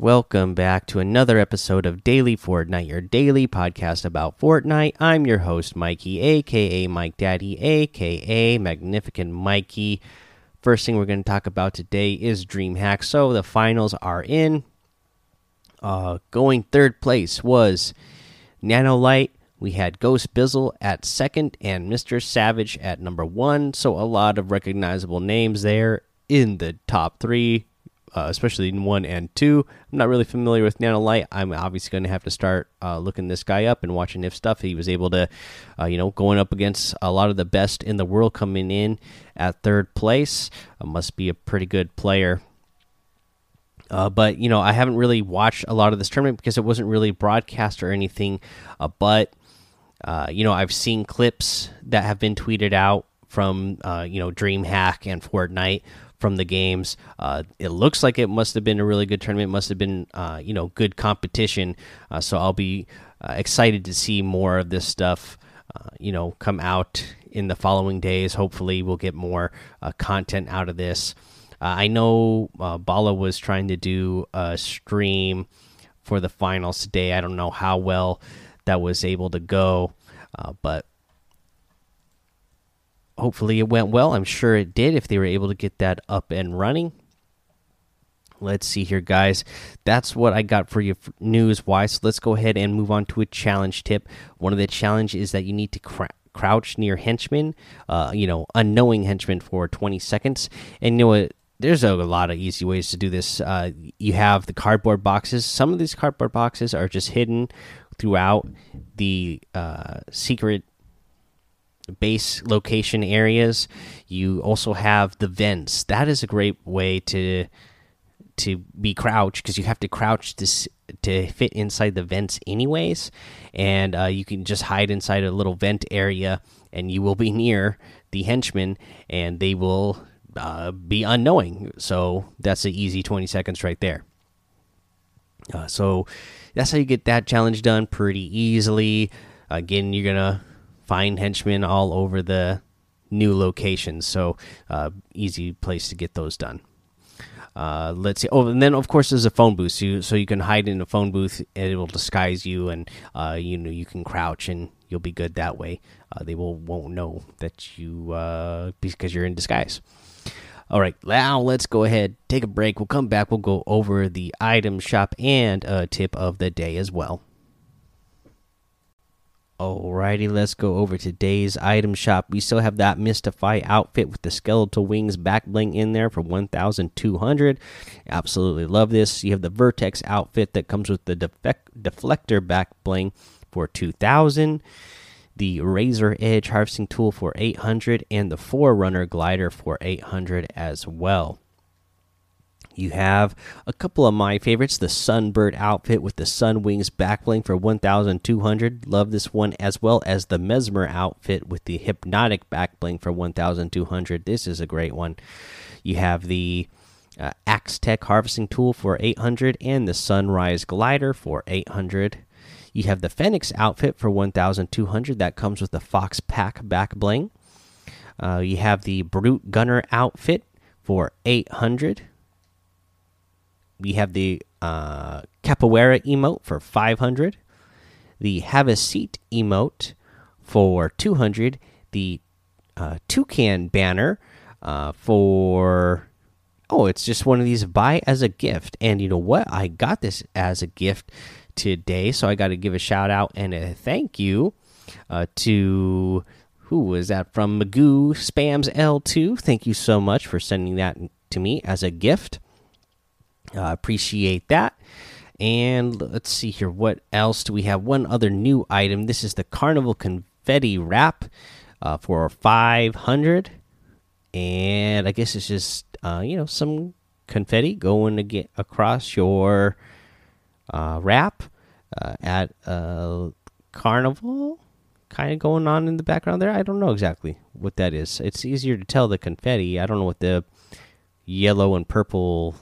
Welcome back to another episode of Daily Fortnite, your daily podcast about Fortnite. I'm your host, Mikey, aka Mike Daddy, aka Magnificent Mikey. First thing we're going to talk about today is DreamHack. So the finals are in. Uh, going third place was Nanolight. We had Ghost Bizzle at second and Mr. Savage at number one. So a lot of recognizable names there in the top three uh, especially in one and two. I'm not really familiar with Nanolight. I'm obviously going to have to start uh, looking this guy up and watching if stuff. He was able to, uh, you know, going up against a lot of the best in the world coming in at third place. Uh, must be a pretty good player. Uh, but you know, I haven't really watched a lot of this tournament because it wasn't really broadcast or anything. Uh, but you know, I've seen clips that have been tweeted out from you know DreamHack and Fortnite from the games. Uh, it looks like it must have been a really good tournament. Must have been uh, you know good competition. Uh, so I'll be uh, excited to see more of this stuff. Uh, you know, come out in the following days. Hopefully, we'll get more content out of this. I know Bala was trying to do a stream for the finals today. I don't know how well that was able to go, but hopefully it went well. I'm sure it did if they were able to get that up and running. Let's see here, guys. That's what I got for you news wise. So let's go ahead and move on to a challenge tip. One of the challenges is that you need to cr crouch near henchmen, uh, you know, unknowing henchmen for 20 seconds. And you know what? There's a, lot of easy ways to do this. Uh, you have the cardboard boxes. Some of these cardboard boxes are just hidden throughout the uh, secret base location areas. You also have the vents. That is a great way to to be crouched because you have to crouch to to fit inside the vents anyways, and uh, you can just hide inside a little vent area, and you will be near the henchmen, and they will uh, be unknowing. So that's an easy twenty seconds right there. Uh, so that's how you get that challenge done pretty easily. Again, you're gonna find henchmen all over the new locations. So uh, easy place to get those done. Uh, let's see. Oh, and then of course there's a phone booth, so you, so you can hide in a phone booth and it will disguise you, and uh, you know you can crouch and you'll be good that way. Uh, they will won't know that you uh, because you're in disguise. All right, now let's go ahead, take a break. We'll come back. We'll go over the item shop and a tip of the day as well. Alrighty, let's go over today's item shop. We still have that Mystify outfit with the skeletal wings back bling in there for 1,200. Absolutely love this. You have the Vertex outfit that comes with the deflector back bling for 2,000. The Razor Edge harvesting tool for 800 and the Forerunner glider for 800 as well. You have a couple of my favorites the Sunbird outfit with the Sun Wings backbling for 1200. Love this one, as well as the Mesmer outfit with the Hypnotic backbling for 1200. This is a great one. You have the uh, Axe Tech harvesting tool for 800 and the Sunrise glider for 800. You have the Phoenix outfit for 1200 that comes with the Fox Pack back bling. Uh, you have the Brute Gunner outfit for 800 we have the uh, capoeira emote for 500 the have a seat emote for 200 the uh, toucan banner uh, for oh it's just one of these buy as a gift. And you know what? I got this as a gift today so i got to give a shout out and a thank you uh, to who was that from magoo spams l2 thank you so much for sending that to me as a gift uh, appreciate that. And let's see here. What else do we have? One other new item. This is the Carnival Confetti Wrap uh, for 500. And I guess it's just, uh, you know, some confetti going to get across your uh, wrap uh, at a carnival kind of going on in the background there. I don't know exactly what that is. It's easier to tell the confetti. I don't know what the yellow and purple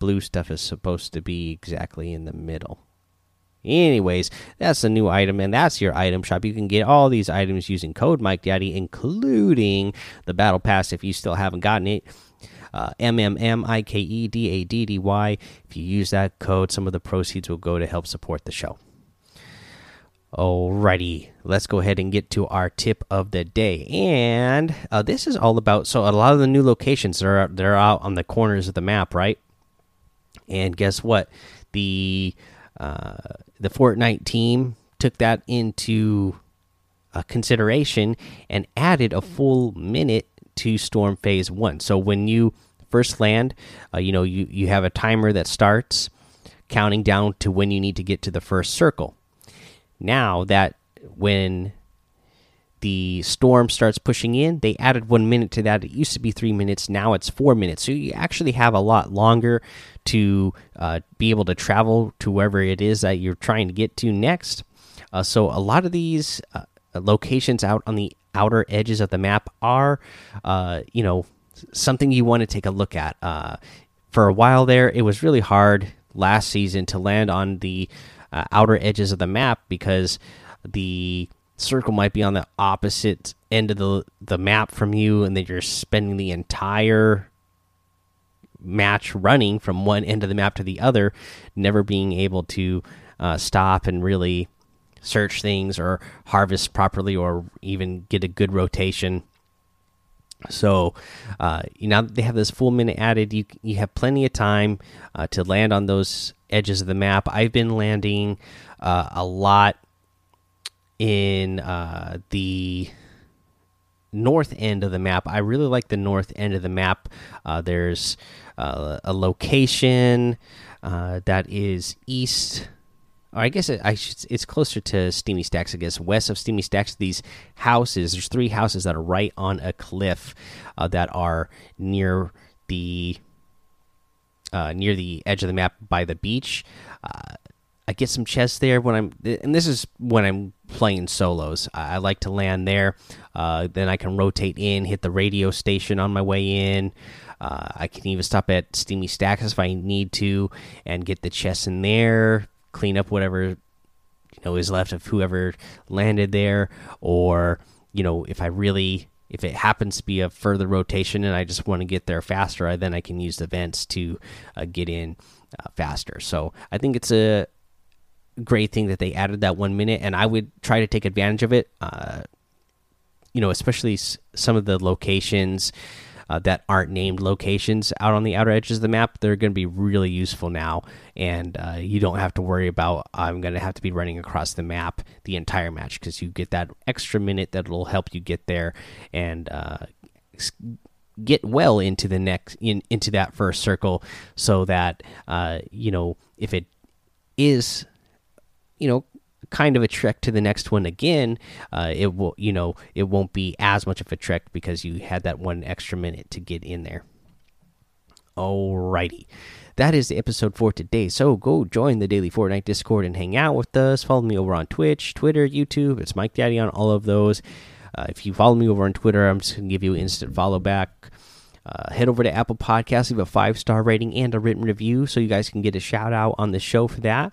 blue stuff is supposed to be exactly in the middle. Anyways, that's a new item, and that's your item shop. You can get all these items using code Mike Daddy, including the Battle Pass. If you still haven't gotten it, Uh, M M M I K E D A D D Y. If you use that code, some of the proceeds will go to help support the show. Alrighty, let's go ahead and get to our tip of the day, and uh, this is all about. So a lot of the new locations they're they're out on the corners of the map, right? And guess what? The uh, the Fortnite team took that into uh, consideration and added a full minute to Storm Phase One. So when you first land, uh, you know you you have a timer that starts counting down to when you need to get to the first circle now that when the storm starts pushing in, they added one minute to that. It used to be three minutes, now it's four minutes. So you actually have a lot longer to uh, be able to travel to wherever it is that you're trying to get to next. Uh, so a lot of these uh, locations out on the outer edges of the map are, uh, you know, something you want to take a look at. Uh, for a while there, it was really hard last season to land on the uh, outer edges of the map because the circle might be on the opposite end of the the map from you, and then you're spending the entire match running from one end of the map to the other, never being able to uh, stop and really search things or harvest properly or even get a good rotation. So, uh, now that they have this full minute added, you you have plenty of time uh, to land on those edges of the map. I've been landing uh, a lot in uh, the north end of the map. I really like the north end of the map. Uh, there's uh, a location uh, that is east. Or I guess it, I should, it's closer to Steamy Stacks. I guess west of Steamy Stacks. These houses, there's three houses that are right on a cliff uh, that are near the uh, near the edge of the map by the beach. I get some chests there when I'm, and this is when I'm playing solos. I, I like to land there. Uh, then I can rotate in, hit the radio station on my way in. Uh, I can even stop at Steamy Stacks if I need to, and get the chests in there. Clean up whatever you know is left of whoever landed there, or you know if I really if it happens to be a further rotation and I just want to get there faster, then I can use the vents to uh, get in uh, faster. So I think it's a great thing that they added that one minute, and I would try to take advantage of it. Uh, you know, especially some of the locations uh, that aren't named locations out on the outer edges of the map, they're going to be really useful now. And uh, you don't have to worry about I'm going to have to be running across the map the entire match because you get that extra minute that will help you get there and uh, get well into the next in into that first circle, so that uh, you know if it is you know kind of a trek to the next one again, uh, it will you know it won't be as much of a trek because you had that one extra minute to get in there. Alrighty. That is the episode for today. So go join the Daily Fortnite Discord and hang out with us. Follow me over on Twitch, Twitter, YouTube. It's Mike Daddy on all of those. Uh, if you follow me over on Twitter, I'm just going to give you an instant follow back. Uh, head over to Apple Podcasts, leave a five star rating and a written review so you guys can get a shout out on the show for that.